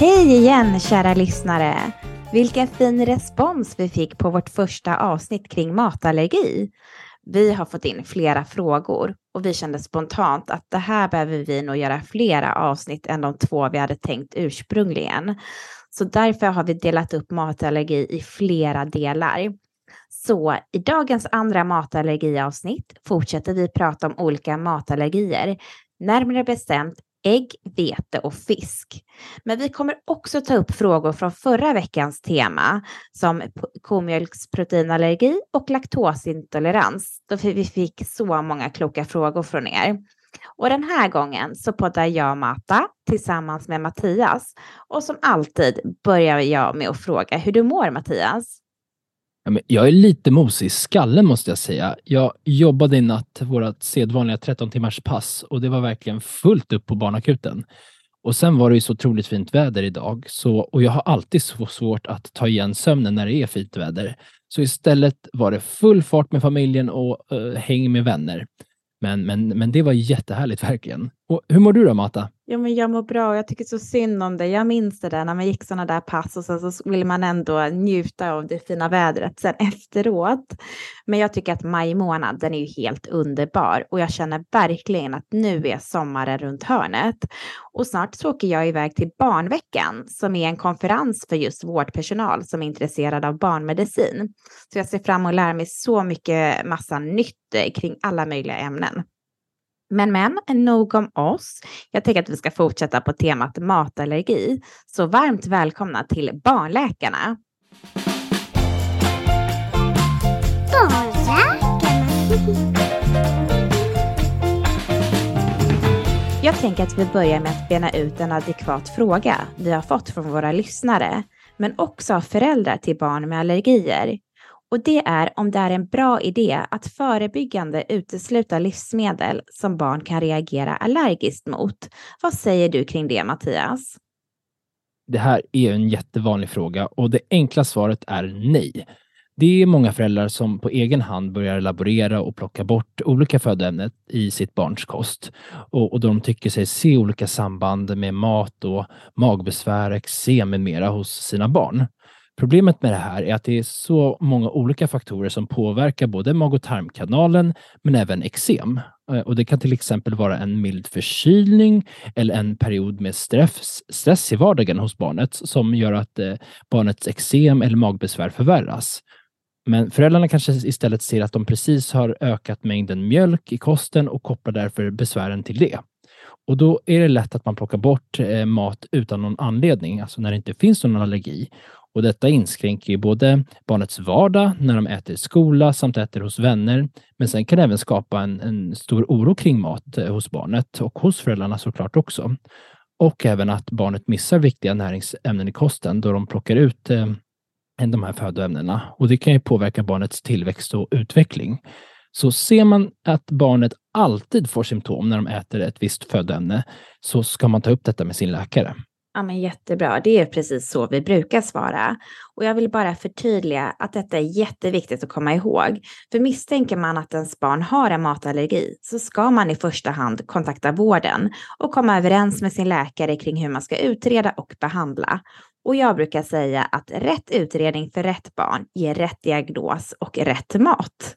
Hej igen kära lyssnare! Vilken fin respons vi fick på vårt första avsnitt kring matallergi. Vi har fått in flera frågor och vi kände spontant att det här behöver vi nog göra flera avsnitt än de två vi hade tänkt ursprungligen. Så därför har vi delat upp matallergi i flera delar. Så i dagens andra matallergiavsnitt fortsätter vi prata om olika matallergier, närmare bestämt ägg, vete och fisk. Men vi kommer också ta upp frågor från förra veckans tema som komjölksproteinallergi och laktosintolerans då vi fick så många kloka frågor från er. Och den här gången så poddar jag Mata tillsammans med Mattias och som alltid börjar jag med att fråga hur du mår Mattias. Jag är lite mosig i skallen måste jag säga. Jag jobbade i natt vårt sedvanliga 13 timmars pass och det var verkligen fullt upp på barnakuten. Och sen var det ju så otroligt fint väder idag så, och jag har alltid så svårt att ta igen sömnen när det är fint väder. Så istället var det full fart med familjen och uh, häng med vänner. Men, men, men det var jättehärligt verkligen. Och hur mår du då Mata? Ja, men jag mår bra och jag tycker så synd om det. Jag minns det där när man gick sådana där pass och sen så vill man ändå njuta av det fina vädret sen efteråt. Men jag tycker att maj månad, den är ju helt underbar och jag känner verkligen att nu är sommaren runt hörnet. Och snart så åker jag iväg till Barnveckan som är en konferens för just vårdpersonal som är intresserad av barnmedicin. Så jag ser fram emot att lära mig så mycket massa nytt eh, kring alla möjliga ämnen. Men men, nog om oss. Jag tänker att vi ska fortsätta på temat matallergi. Så varmt välkomna till Barnläkarna. Barnläkarna. Jag tänker att vi börjar med att bena ut en adekvat fråga vi har fått från våra lyssnare, men också av föräldrar till barn med allergier. Och det är om det är en bra idé att förebyggande utesluta livsmedel som barn kan reagera allergiskt mot. Vad säger du kring det Mattias? Det här är en jättevanlig fråga och det enkla svaret är nej. Det är många föräldrar som på egen hand börjar laborera och plocka bort olika födoämnen i sitt barns kost och, och de tycker sig se olika samband med mat och magbesvär, eksem med mera hos sina barn. Problemet med det här är att det är så många olika faktorer som påverkar både mag och tarmkanalen men även eksem. Eh, och det kan till exempel vara en mild förkylning eller en period med stress, stress i vardagen hos barnet som gör att eh, barnets eksem eller magbesvär förvärras. Men föräldrarna kanske istället ser att de precis har ökat mängden mjölk i kosten och kopplar därför besvären till det. Och då är det lätt att man plockar bort eh, mat utan någon anledning, alltså när det inte finns någon allergi. Och detta inskränker ju både barnets vardag när de äter i skola samt äter hos vänner. Men sen kan det även skapa en, en stor oro kring mat eh, hos barnet och hos föräldrarna såklart också. Och även att barnet missar viktiga näringsämnen i kosten då de plockar ut eh, de här födoämnena. Och det kan ju påverka barnets tillväxt och utveckling. Så ser man att barnet alltid får symptom när de äter ett visst födoämne så ska man ta upp detta med sin läkare. Ja, men jättebra. Det är precis så vi brukar svara. Och jag vill bara förtydliga att detta är jätteviktigt att komma ihåg. För misstänker man att ens barn har en matallergi så ska man i första hand kontakta vården och komma överens med sin läkare kring hur man ska utreda och behandla. Och jag brukar säga att rätt utredning för rätt barn ger rätt diagnos och rätt mat.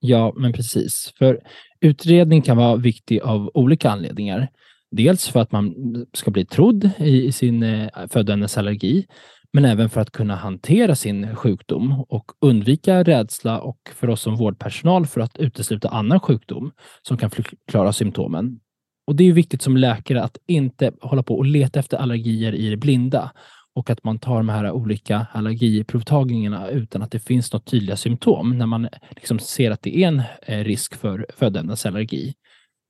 Ja, men precis. För utredning kan vara viktig av olika anledningar. Dels för att man ska bli trodd i sin eh, födoämnesallergi, men även för att kunna hantera sin sjukdom och undvika rädsla och för oss som vårdpersonal för att utesluta annan sjukdom som kan förklara symptomen. Och Det är viktigt som läkare att inte hålla på och leta efter allergier i det blinda och att man tar de här olika allergiprovtagningarna utan att det finns något tydliga symptom när man liksom ser att det är en eh, risk för födoämnesallergi.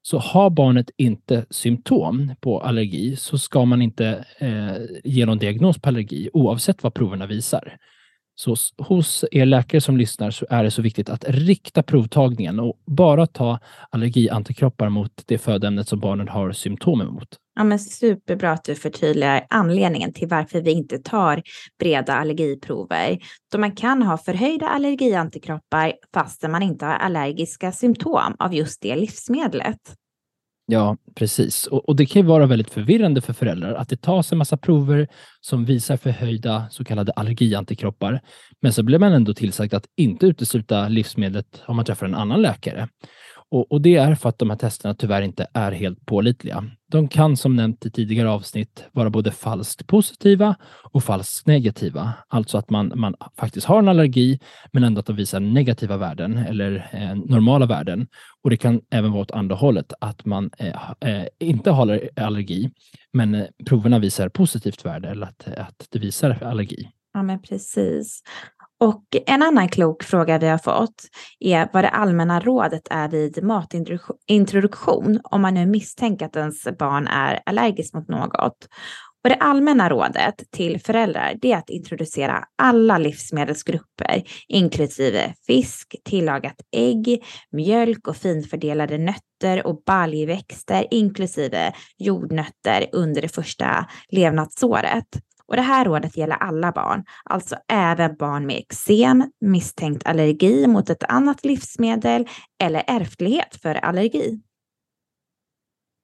Så har barnet inte symptom på allergi så ska man inte eh, ge någon diagnos på allergi oavsett vad proverna visar. Så hos er läkare som lyssnar så är det så viktigt att rikta provtagningen och bara ta allergiantikroppar mot det födoämnet som barnen har symptom emot. Ja, men superbra att du förtydligar anledningen till varför vi inte tar breda allergiprover. Då man kan ha förhöjda allergiantikroppar fastän man inte har allergiska symptom av just det livsmedlet. Ja, precis. Och, och, det kan ju vara väldigt förvirrande för föräldrar att det tas en massa prover som visar förhöjda så kallade allergiantikroppar. Men så blir man ändå tillsagd att inte utesluta livsmedlet om man träffar en annan läkare. Och, och, Det är för att de här testerna tyvärr inte är helt pålitliga. De kan som nämnt i tidigare avsnitt vara både falskt positiva och falskt negativa. Alltså att man, man faktiskt har en allergi men ändå att de visar negativa värden eller eh, normala värden. Och Det kan även vara åt andra hållet, att man eh, eh, inte har allergi men eh, proverna visar positivt värde eller att, att det visar allergi. Ja, men precis. Och en annan klok fråga vi har fått är vad det allmänna rådet är vid matintroduktion om man nu misstänker att ens barn är allergisk mot något. Och det allmänna rådet till föräldrar är att introducera alla livsmedelsgrupper, inklusive fisk, tillagat ägg, mjölk och finfördelade nötter och baljväxter, inklusive jordnötter under det första levnadsåret. Och det här rådet gäller alla barn, alltså även barn med eksem, misstänkt allergi mot ett annat livsmedel eller ärftlighet för allergi.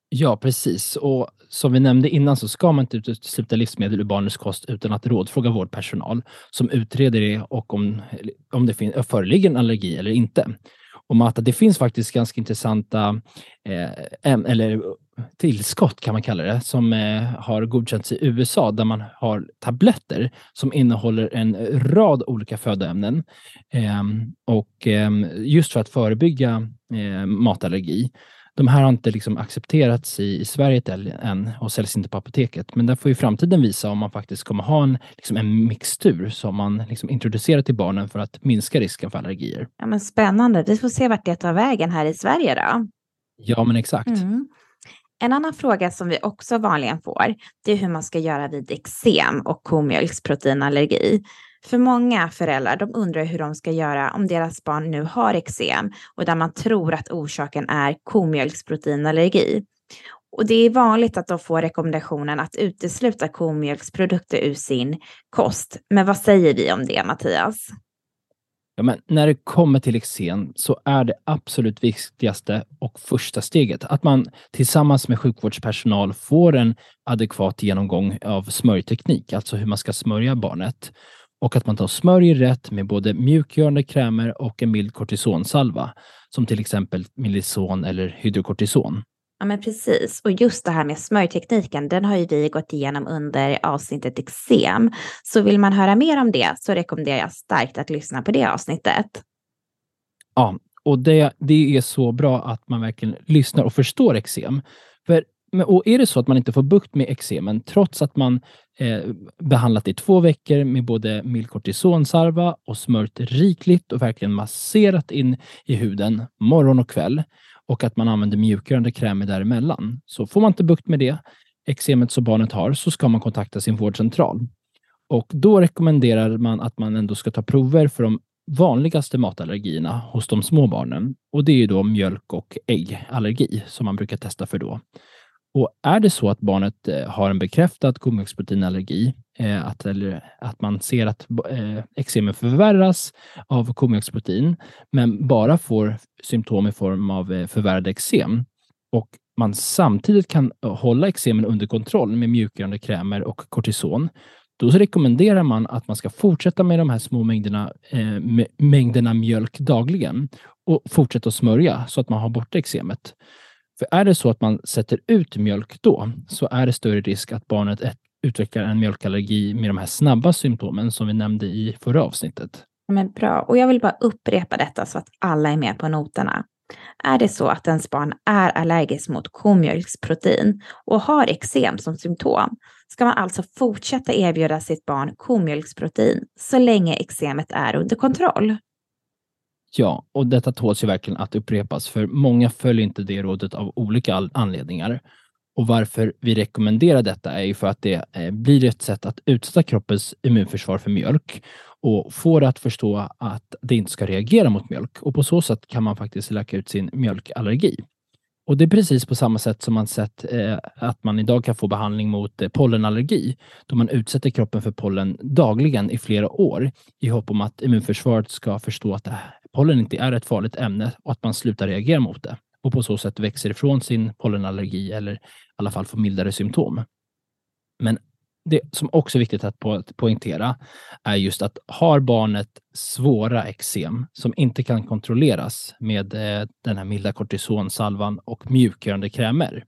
Ja, precis. Och som vi nämnde innan så ska man inte utesluta livsmedel ur barnets kost utan att rådfråga vårdpersonal som utreder det och om, om det föreligger en allergi eller inte om att det finns faktiskt ganska intressanta eh, eller tillskott kan man kalla det, som eh, har godkänts i USA där man har tabletter som innehåller en rad olika födoämnen. Eh, och eh, just för att förebygga eh, matallergi. De här har inte liksom accepterats i, i Sverige än och säljs inte på apoteket. Men där får ju framtiden visa om man faktiskt kommer ha en, liksom en mixtur som man liksom introducerar till barnen för att minska risken för allergier. Ja, men spännande. Vi får se vart det tar vägen här i Sverige då. Ja, men exakt. Mm. En annan fråga som vi också vanligen får, det är hur man ska göra vid eksem och komjölksproteinallergi. För många föräldrar, de undrar hur de ska göra om deras barn nu har eksem och där man tror att orsaken är komjölksproteinallergi. Och det är vanligt att de får rekommendationen att utesluta komjölksprodukter ur sin kost. Men vad säger vi om det, Mattias? Ja, men när det kommer till eksem så är det absolut viktigaste och första steget att man tillsammans med sjukvårdspersonal får en adekvat genomgång av smörjteknik, alltså hur man ska smörja barnet och att man tar smörjer rätt med både mjukgörande krämer och en mild kortisonsalva som till exempel Milison eller hydrokortison. Ja, men precis. Och just det här med smörjtekniken, den har ju vi gått igenom under avsnittet eksem. Så vill man höra mer om det så rekommenderar jag starkt att lyssna på det avsnittet. Ja, och det, det är så bra att man verkligen lyssnar och förstår eksem. För och är det så att man inte får bukt med eksemen trots att man eh, behandlat i två veckor med både mild kortisonsarva och smört rikligt och verkligen masserat in i huden morgon och kväll och att man använder mjukgörande krämer däremellan. Så får man inte bukt med det, eksemet som barnet har, så ska man kontakta sin vårdcentral. Och då rekommenderar man att man ändå ska ta prover för de vanligaste matallergierna hos de små barnen. Och det är då mjölk och äggallergi som man brukar testa för då. Och är det så att barnet eh, har en bekräftad komjölksproteinallergi, eh, att, eller att man ser att eh, eksemen förvärras av komjölksprotein, men bara får symptom i form av förvärrade eksem och man samtidigt kan hålla eksemen under kontroll med mjukgörande krämer och kortison, då rekommenderar man att man ska fortsätta med de här små mängderna, eh, mängderna mjölk dagligen och fortsätta att smörja så att man har bort eksemet. För är det så att man sätter ut mjölk då, så är det större risk att barnet utvecklar en mjölkallergi med de här snabba symptomen som vi nämnde i förra avsnittet. Men bra, och jag vill bara upprepa detta så att alla är med på noterna. Är det så att ens barn är allergisk mot komjölksprotein och har eksem som symptom ska man alltså fortsätta erbjuda sitt barn komjölksprotein så länge eksemet är under kontroll. Ja, och detta tåls ju verkligen att upprepas, för många följer inte det rådet av olika anledningar. Och varför vi rekommenderar detta är ju för att det eh, blir ett sätt att utsätta kroppens immunförsvar för mjölk och få det att förstå att det inte ska reagera mot mjölk. Och på så sätt kan man faktiskt läka ut sin mjölkallergi. Och det är precis på samma sätt som man sett eh, att man idag kan få behandling mot eh, pollenallergi, då man utsätter kroppen för pollen dagligen i flera år i hopp om att immunförsvaret ska förstå att det pollen inte är ett farligt ämne och att man slutar reagera mot det. och på så sätt växer ifrån sin pollenallergi eller i alla fall får mildare symptom. Men det som också är viktigt att poängtera är just att har barnet svåra eksem som inte kan kontrolleras med eh, den här milda kortisonsalvan och mjukgörande krämer,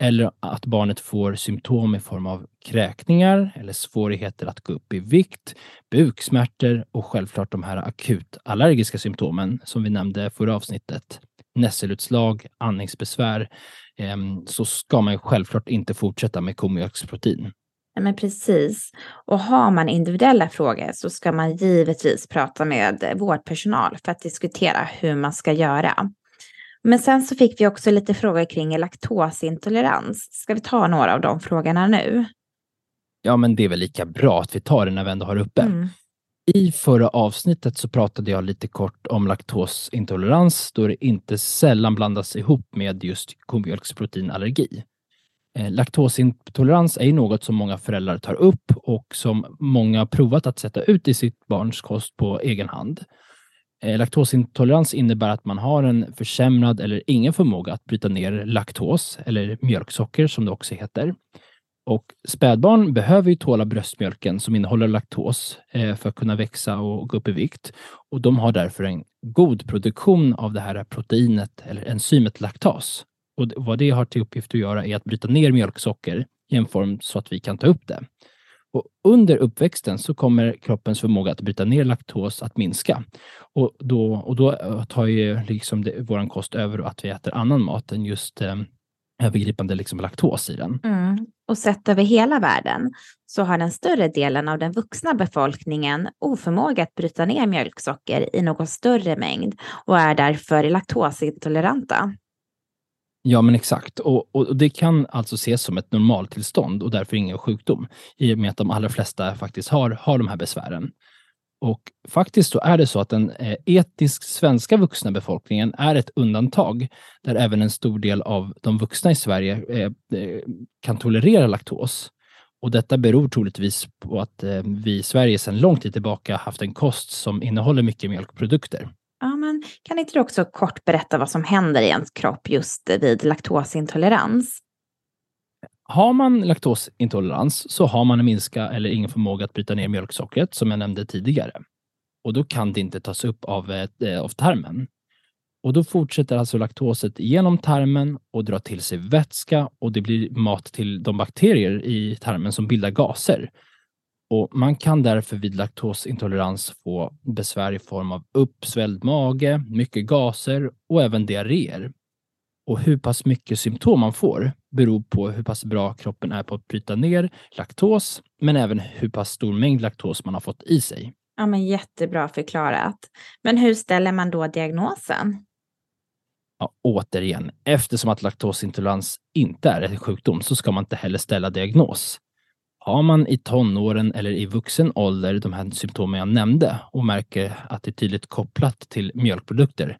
eller att barnet får symptom i form av kräkningar eller svårigheter att gå upp i vikt, buksmärtor och självklart de här akut allergiska symptomen som vi nämnde förra avsnittet, nässelutslag, andningsbesvär, ehm, så ska man självklart inte fortsätta med komjölksprotein. Men precis. Och har man individuella frågor så ska man givetvis prata med vårdpersonal för att diskutera hur man ska göra. Men sen så fick vi också lite frågor kring laktosintolerans. Ska vi ta några av de frågorna nu? Ja, men det är väl lika bra att vi tar det när vi ändå har uppe. Mm. I förra avsnittet så pratade jag lite kort om laktosintolerans då det inte sällan blandas ihop med just komjölksproteinallergi. Eh, laktosintolerans är något som många föräldrar tar upp och som många har provat att sätta ut i sitt barns kost på egen hand. Eh, laktosintolerans innebär att man har en försämrad eller ingen förmåga att bryta ner laktos, eller mjölksocker som det också heter. Och spädbarn behöver ju tåla bröstmjölken som innehåller laktos eh, för att kunna växa och gå upp i vikt. Och de har därför en god produktion av det här proteinet eller enzymet laktas. Och vad det har till uppgift att göra är att bryta ner mjölksocker i en form så att vi kan ta upp det. Och under uppväxten så kommer kroppens förmåga att bryta ner laktos att minska. Och då, och då eh, tar ju liksom vår kost över och att vi äter annan mat än just eh, övergripande liksom laktos i den. Mm. Och sett över hela världen så har den större delen av den vuxna befolkningen oförmåga att bryta ner mjölksocker i någon större mängd och är därför laktosintoleranta. Ja, men exakt. Och, och, det kan alltså ses som ett normaltillstånd och därför ingen sjukdom i och med att de allra flesta faktiskt har, har de här besvären. Och faktiskt så är det så att den eh, etniskt svenska vuxna befolkningen är ett undantag där även en stor del av de vuxna i Sverige eh, eh kan tolerera laktos. Och detta beror troligtvis på att eh, vi i Sverige sedan lång tid tillbaka haft en kost som innehåller mycket mjölkprodukter. Ja, men kan inte du också kort berätta vad som händer i ens kropp just vid laktosintolerans? Har man laktosintolerans så har man en minska eller ingen förmåga att bryta ner mjölksockret som jag nämnde tidigare. Och då kan det inte tas upp av, eh, av tarmen. Och då fortsätter alltså laktoset genom tarmen och drar till sig vätska och det blir mat till de bakterier i tarmen som bildar gaser och Man kan därför vid laktosintolerans få besvär i form av uppsvälld mage, mycket gaser och även diarréer. Och hur pass mycket symptom man får beror på hur pass bra kroppen är på att bryta ner laktos, men även hur pass stor mängd laktos man har fått i sig. Ja, men jättebra förklarat. Men hur ställer man då diagnosen? Ja, återigen, eftersom att laktosintolerans inte är en sjukdom så ska man inte heller ställa diagnos. Har man i tonåren eller i vuxen ålder de här symptomen jag nämnde och märker att det är tydligt kopplat till mjölkprodukter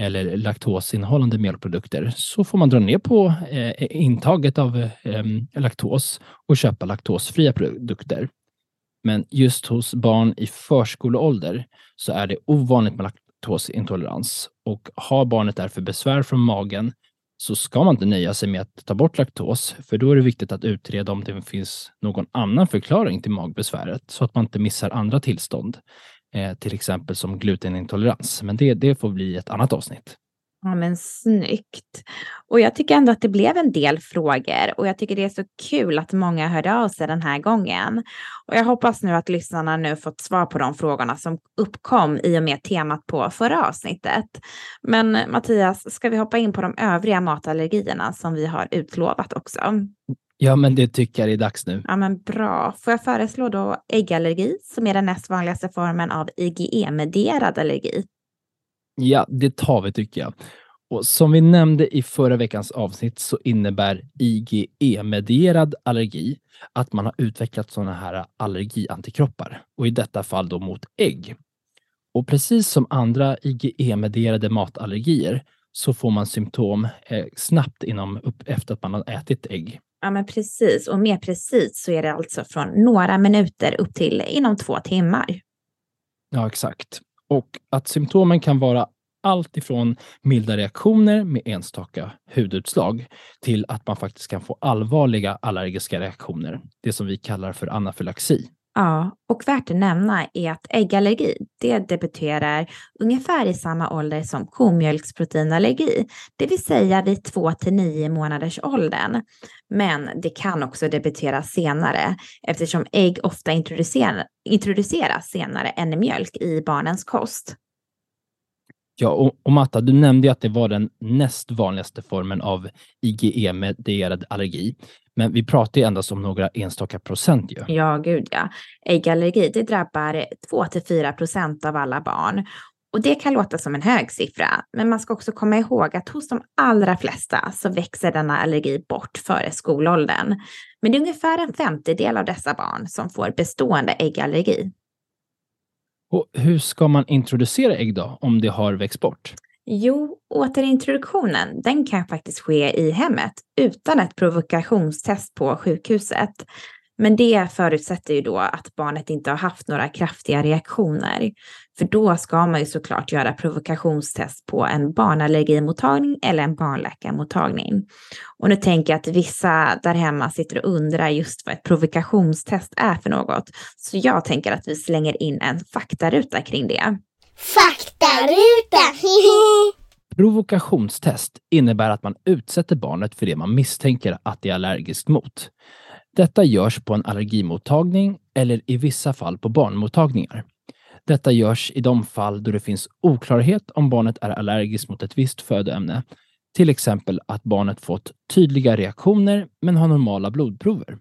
eller laktosinnehållande mjölkprodukter så får man dra ner på eh, intaget av eh, laktos och köpa laktosfria produkter. Men just hos barn i förskoleålder så är det ovanligt med laktosintolerans och har barnet därför besvär från magen så ska man inte nöja sig med att ta bort laktos, för då är det viktigt att utreda om det finns någon annan förklaring till magbesväret så att man inte missar andra tillstånd, eh, till exempel som glutenintolerans. Men det, det får bli ett annat avsnitt. Ja, men snyggt. Och jag tycker ändå att det blev en del frågor och jag tycker det är så kul att många hörde av sig den här gången. Och jag hoppas nu att lyssnarna nu fått svar på de frågorna som uppkom i och med temat på förra avsnittet. Men Mattias, ska vi hoppa in på de övriga matallergierna som vi har utlovat också? Ja, men det tycker jag är dags nu. Ja, men bra. Får jag föreslå då äggallergi som är den näst vanligaste formen av IgE-medierad allergi? Ja, det tar vi tycker jag. Och som vi nämnde i förra veckans avsnitt så innebär IgE-medierad allergi att man har utvecklat sådana här allergiantikroppar och i detta fall då mot ägg. Och precis som andra IgE-medierade matallergier så får man symptom eh, snabbt inom, upp, efter att man har ätit ägg. Ja, men precis. Och mer precis så är det alltså från några minuter upp till inom två timmar. Ja, exakt. Och att symptomen kan vara allt ifrån milda reaktioner med enstaka hudutslag till att man faktiskt kan få allvarliga allergiska reaktioner, det som vi kallar för anafylaxi. Ja, och värt att nämna är att äggallergi, det debuterar ungefär i samma ålder som komjölksproteinallergi, det vill säga vid 2 till 9 månaders åldern. Men det kan också debutera senare eftersom ägg ofta introduceras, introduceras senare än mjölk i barnens kost. Ja, och, och Matta, du nämnde att det var den näst vanligaste formen av IgE-medierad allergi. Men vi pratar ju endast om några enstaka procent ju. Ja, gud ja. Äggallergi, det drabbar 2 till 4 procent av alla barn. Och det kan låta som en hög siffra, men man ska också komma ihåg att hos de allra flesta så växer denna allergi bort före skolåldern. Men det är ungefär en femtedel av dessa barn som får bestående äggallergi. Och hur ska man introducera ägg då, om det har växt bort? Jo, återintroduktionen den kan faktiskt ske i hemmet utan ett provokationstest på sjukhuset. Men det förutsätter ju då att barnet inte har haft några kraftiga reaktioner. För då ska man ju såklart göra provokationstest på en barnallergimottagning eller en barnläkarmottagning. Och nu tänker jag att vissa där hemma sitter och undrar just vad ett provokationstest är för något. Så jag tänker att vi slänger in en faktaruta kring det. Faktaruta! Provokationstest innebär att man utsätter barnet för det man misstänker att det är allergiskt mot. Detta görs på en allergimottagning eller i vissa fall på barnmottagningar. Detta görs i de fall då det finns oklarhet om barnet är allergiskt mot ett visst födoämne. Till exempel att barnet fått tydliga reaktioner men har normala blodprover.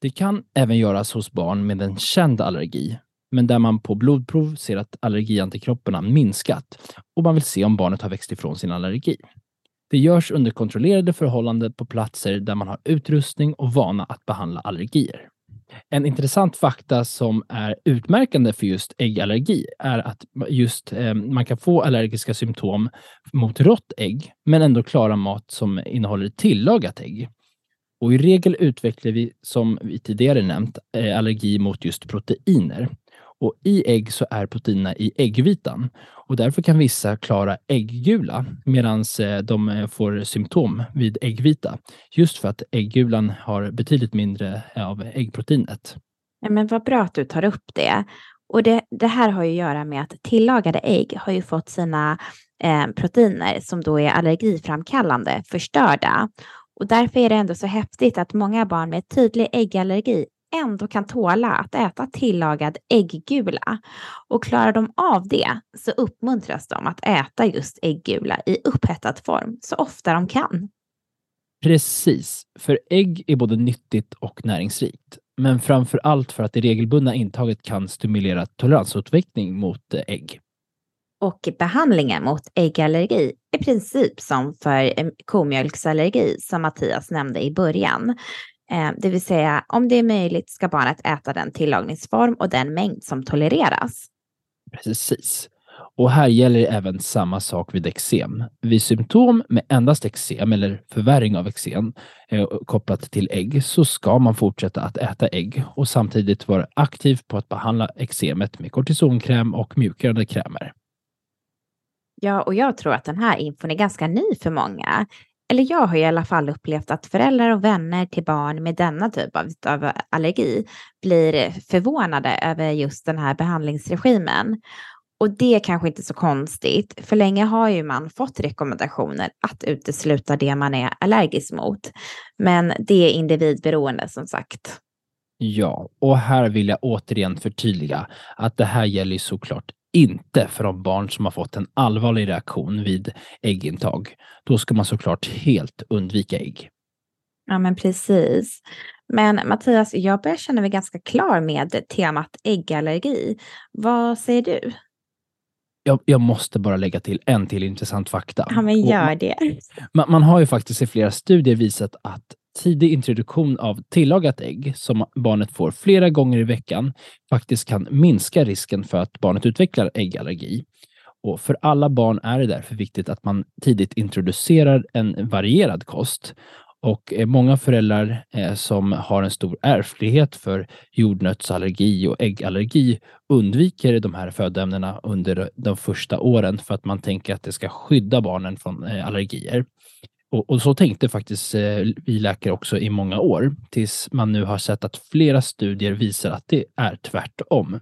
Det kan även göras hos barn med en känd allergi, men där man på blodprov ser att allergiantikropparna minskat och man vill se om barnet har växt ifrån sin allergi. Det görs under kontrollerade förhållanden på platser där man har utrustning och vana att behandla allergier. En intressant fakta som är utmärkande för just äggallergi är att just eh, man kan få allergiska symptom mot rått ägg, men ändå klara mat som innehåller tillagat ägg. Och I regel utvecklar vi, som vi tidigare nämnt, eh, allergi mot just proteiner. Och I ägg så är proteinerna i äggvitan och därför kan vissa klara ägggula medan eh, de eh, får symptom vid äggvita. Just för att äggulan har betydligt mindre eh, av äggproteinet. Ja, men vad bra att du tar upp det. Och det, det här har ju att göra med att tillagade ägg har ju fått sina eh, proteiner som då är allergiframkallande förstörda. Och därför är det ändå så häftigt att många barn med tydlig äggallergi ändå kan tåla att äta tillagad ägggula. Och klarar de av det så uppmuntras de att äta just ägggula i upphettad form så ofta de kan. Precis, för ägg är både nyttigt och näringsrikt. Men framför allt för att det regelbundna intaget kan stimulera toleransutveckling mot ägg. Och behandlingen mot äggallergi i princip som för komjölksallergi som Mattias nämnde i början. Eh, det vill säga, om det är möjligt ska barnet äta den tillagningsform och den mängd som tolereras. Precis. Och här gäller även samma sak vid eksem. Vid symptom med endast eksem eller förvärring av eksem eh, kopplat till ägg så ska man fortsätta att äta ägg och samtidigt vara aktiv på att behandla eksemet med kortisonkräm och mjukgörande krämer. Ja, och jag tror att den här infon är ganska ny för många eller jag har i alla fall upplevt att föräldrar och vänner till barn med denna typ av, av allergi blir förvånade över just den här behandlingsregimen. Och det är kanske inte så konstigt, för länge har ju man fått rekommendationer att utesluta det man är allergisk mot. Men det är individberoende som sagt. Ja, och här vill jag återigen förtydliga att det här gäller såklart inte för de barn som har fått en allvarlig reaktion vid äggintag. Då ska man såklart helt undvika ägg. Ja, men precis. Men Mattias, jag börjar känna mig ganska klar med temat äggallergi. Vad säger du? Jag, jag, måste bara lägga till en till intressant fakta. Ja, men gör det. Man, man, har ju faktiskt i flera studier visat att tidig introduktion av tillagat ägg som barnet får flera gånger i veckan faktiskt kan minska risken för att barnet utvecklar äggallergi. Och för alla barn är det därför viktigt att man tidigt introducerar en varierad kost. Och eh, många föräldrar eh, som har en stor ärftlighet för jordnötsallergi och äggallergi undviker de här födoämnena under de första åren för att man tänker att det ska skydda barnen från eh, allergier. Och, och, så tänkte faktiskt eh, vi läkare också i många år, tills man nu har sett att flera studier visar att det är tvärtom.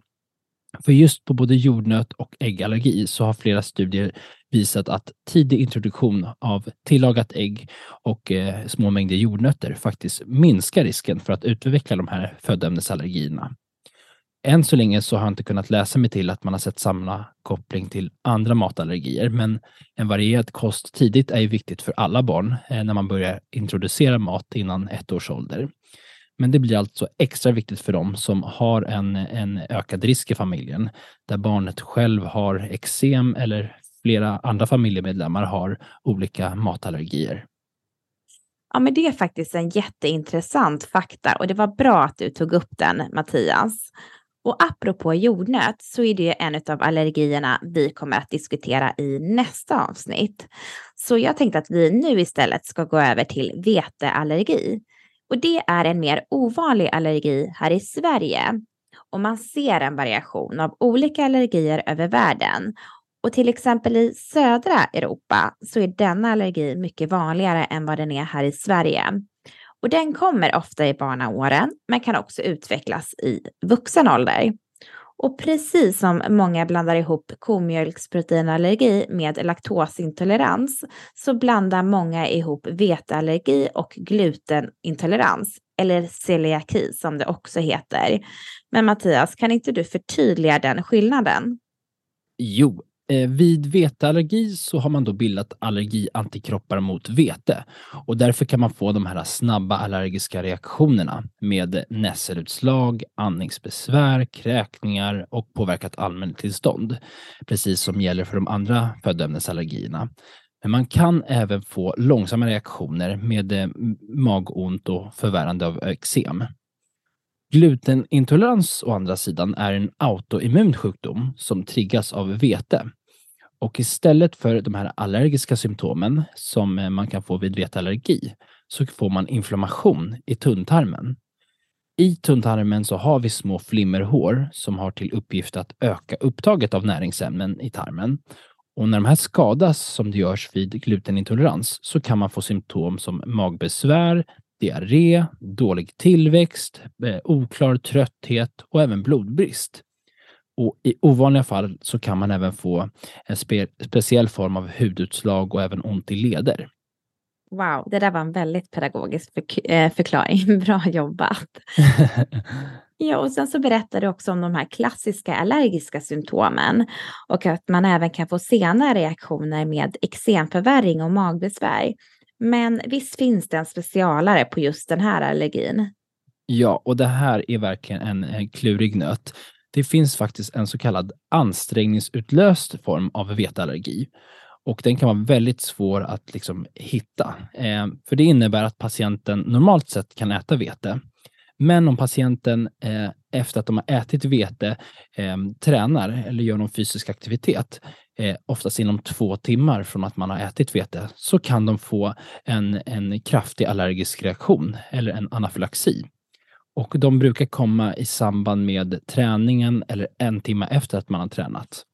För just på både jordnöt och äggallergi så har flera studier visat att tidig introduktion av tillagat ägg och eh, små mängder jordnötter faktiskt minskar risken för att utveckla de här födoämnesallergierna. Än så länge så har jag inte kunnat läsa mig till att man har sett samma koppling till andra matallergier, men en varierad kost tidigt är ju viktigt för alla barn eh, när man börjar introducera mat innan ett års ålder. Men det blir alltså extra viktigt för dem som har en, en ökad risk i familjen, där barnet själv har eksem eller flera andra familjemedlemmar har olika matallergier. Ja, men det är faktiskt en jätteintressant fakta och det var bra att du tog upp den, Mattias. Och apropå jordnöt så är det en av allergierna vi kommer att diskutera i nästa avsnitt. Så jag tänkte att vi nu istället ska gå över till veteallergi. Och det är en mer ovanlig allergi här i Sverige. Och man ser en variation av olika allergier över världen. Och till exempel i södra Europa så är denna allergi mycket vanligare än vad den är här i Sverige. Och den kommer ofta i barnaåren, men kan också utvecklas i vuxen ålder. Och precis som många blandar ihop komjölksproteinallergi med laktosintolerans så blandar många ihop veteallergi och glutenintolerans, eller celiaki som det också heter. Men Mattias, kan inte du förtydliga den skillnaden? Jo, Eh, vid veteallergi så har man då bildat allergiantikroppar mot vete och därför kan man få de här snabba allergiska reaktionerna med nässelutslag, andningsbesvär, kräkningar och påverkat allmäntillstånd. Precis som gäller för de andra födoämnesallergierna. Men man kan även få långsamma reaktioner med eh, magont och förvärrande av eksem. Glutenintolerans å andra sidan är en autoimmun sjukdom som triggas av vete. Och istället för de här allergiska symptomen som eh, man kan få vid veteallergi så får man inflammation i tunntarmen. I tunntarmen så har vi små flimmerhår som har till uppgift att öka upptaget av näringsämnen i tarmen. Och när de här skadas, som det görs vid glutenintolerans, så kan man få symptom som magbesvär, diarré, dålig tillväxt, eh, oklar trötthet och även blodbrist. Och I ovanliga fall så kan man även få en spe speciell form av hudutslag och även ont i leder. Wow, det där var en väldigt pedagogisk för eh, förklaring. Bra jobbat. ja, och sen så berättar du också om de här klassiska allergiska symptomen och att man även kan få sena reaktioner med eksemförvärring och magbesvär. Men visst finns det en specialare på just den här allergin? Ja, och det här är verkligen en, en klurig nöt. Det finns faktiskt en så kallad ansträngningsutlöst form av veteallergi och den kan vara väldigt svår att liksom hitta. Eh, för det innebär att patienten normalt sett kan äta vete. Men om patienten eh, efter att de har ätit vete eh, tränar eller gör någon fysisk aktivitet eh, oftast inom två timmar från att man har ätit vete, så kan de få en, en kraftig allergisk reaktion eller en anafylaxi. Och de brukar komma i samband med träningen eller en timme efter att man har tränat.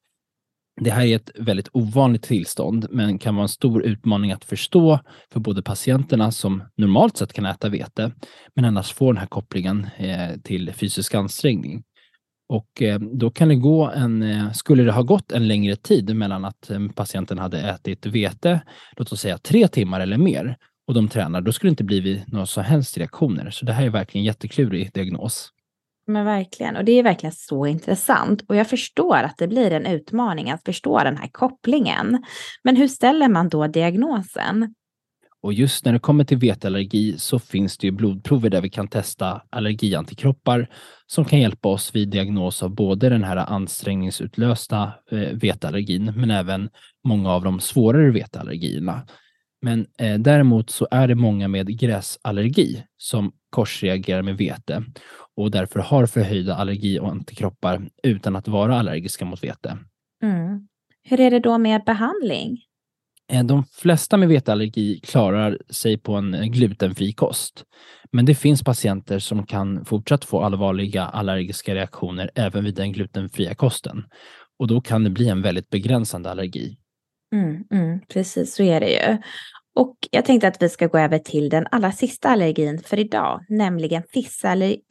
Det här är ett väldigt ovanligt tillstånd, men kan vara en stor utmaning att förstå för både patienterna som normalt sett kan äta vete, men annars får den här kopplingen eh, till fysisk ansträngning. Och eh, då kan det gå en, eh, skulle det ha gått en längre tid mellan att eh, patienten hade ätit vete, låt oss säga tre timmar eller mer, och de tränar, då skulle det inte blivit några som helst reaktioner. Så det här är verkligen en jätteklurig diagnos. Men verkligen, och det är verkligen så intressant. Och jag förstår att det blir en utmaning att förstå den här kopplingen. Men hur ställer man då diagnosen? Och just när det kommer till veteallergi så finns det ju blodprover där vi kan testa allergiantikroppar som kan hjälpa oss vid diagnos av både den här ansträngningsutlösta eh, veteallergin men även många av de svårare veteallergierna. Men eh, däremot så är det många med gräsallergi som korsreagerar med vete och därför har förhöjda allergi och antikroppar utan att vara allergiska mot vete. Mm. Hur är det då med behandling? Eh, de flesta med veteallergi klarar sig på en glutenfri kost. Men det finns patienter som kan fortsatt få allvarliga allergiska reaktioner även vid den glutenfria kosten. Och då kan det bli en väldigt begränsande allergi. Mm, mm, precis, så är det ju. Och jag tänkte att vi ska gå över till den allra sista allergin för idag, nämligen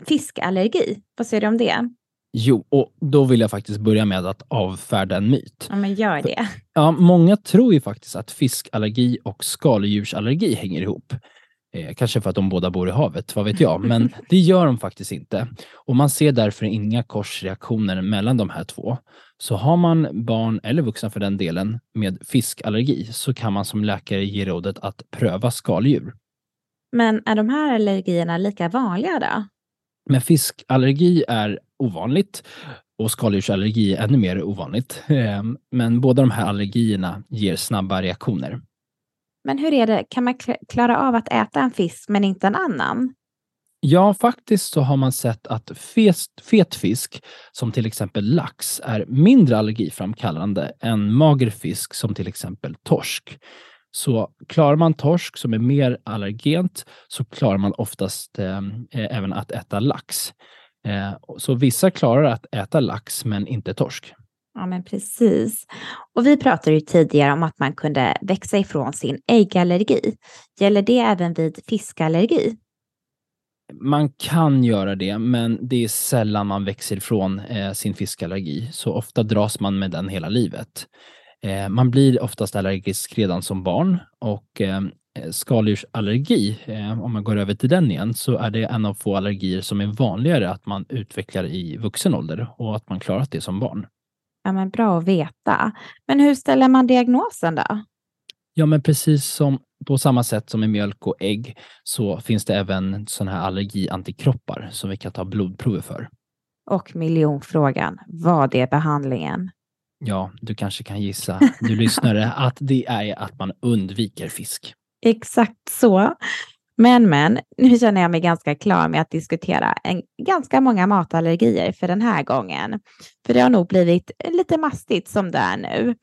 fiskallergi. Vad säger du om det? Jo, och då vill jag faktiskt börja med att avfärda en myt. Ja, men gör det. Ja, många tror ju faktiskt att fiskallergi och skaldjursallergi hänger ihop. Eh, kanske för att de båda bor i havet, vad vet jag, men det gör de faktiskt inte. Och man ser därför inga korsreaktioner mellan de här två. Så har man barn, eller vuxna för den delen, med fiskallergi så kan man som läkare ge rådet att pröva skaldjur. Men är de här allergierna lika vanliga då? Men fiskallergi är ovanligt och skaldjursallergi är ännu mer ovanligt. Eh, Men båda de här allergierna ger snabba reaktioner. Men hur är det, kan man kl- klara av att äta en fisk men inte en annan? Ja, faktiskt så har man sett att fest, fet fisk, som till exempel lax, är mindre allergiframkallande än mager fisk som till exempel torsk. Så klarar man torsk som är mer allergent så klarar man oftast eh, även att äta lax. Eh, så vissa klarar att äta lax men inte torsk. Ja, men precis. Och vi pratade ju tidigare om att man kunde växa ifrån sin äggallergi. Gäller det även vid fiskallergi? Man kan göra det, men det är sällan man växer ifrån eh, sin fiskallergi. Så ofta dras man med den hela livet. Eh, man blir oftast allergisk redan som barn och eh, skaldjursallergi, eh, om man går över till den igen, så är det en av få allergier som är vanligare att man utvecklar i vuxen ålder och att man klarat det som barn. Ja, men bra att veta. Men hur ställer man diagnosen då? Ja, men precis som på samma sätt som i mjölk och ägg så finns det även sådana här allergiantikroppar som vi kan ta blodprover för. Och miljonfrågan, vad är behandlingen? Ja, du kanske kan gissa, du lyssnare, att det är att man undviker fisk. Exakt så. Men, men, nu känner jag mig ganska klar med att diskutera en, ganska många matallergier för den här gången. För det har nog blivit lite mastigt som det är nu.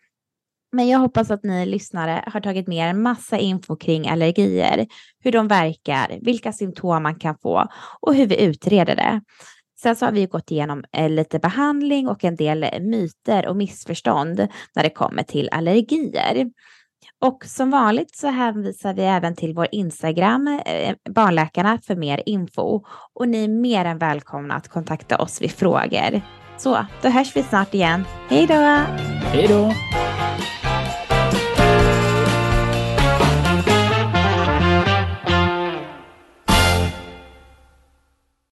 Men jag hoppas att ni lyssnare har tagit med er en massa info kring allergier, hur de verkar, vilka symptom man kan få och hur vi utreder det. Sen så har vi gått igenom eh, lite behandling och en del myter och missförstånd när det kommer till allergier. Och som vanligt så hänvisar vi även till vår Instagram, eh, Barnläkarna, för mer info. Och ni är mer än välkomna att kontakta oss vid frågor. Så, då hörs vi snart igen. Hej då! Hej då!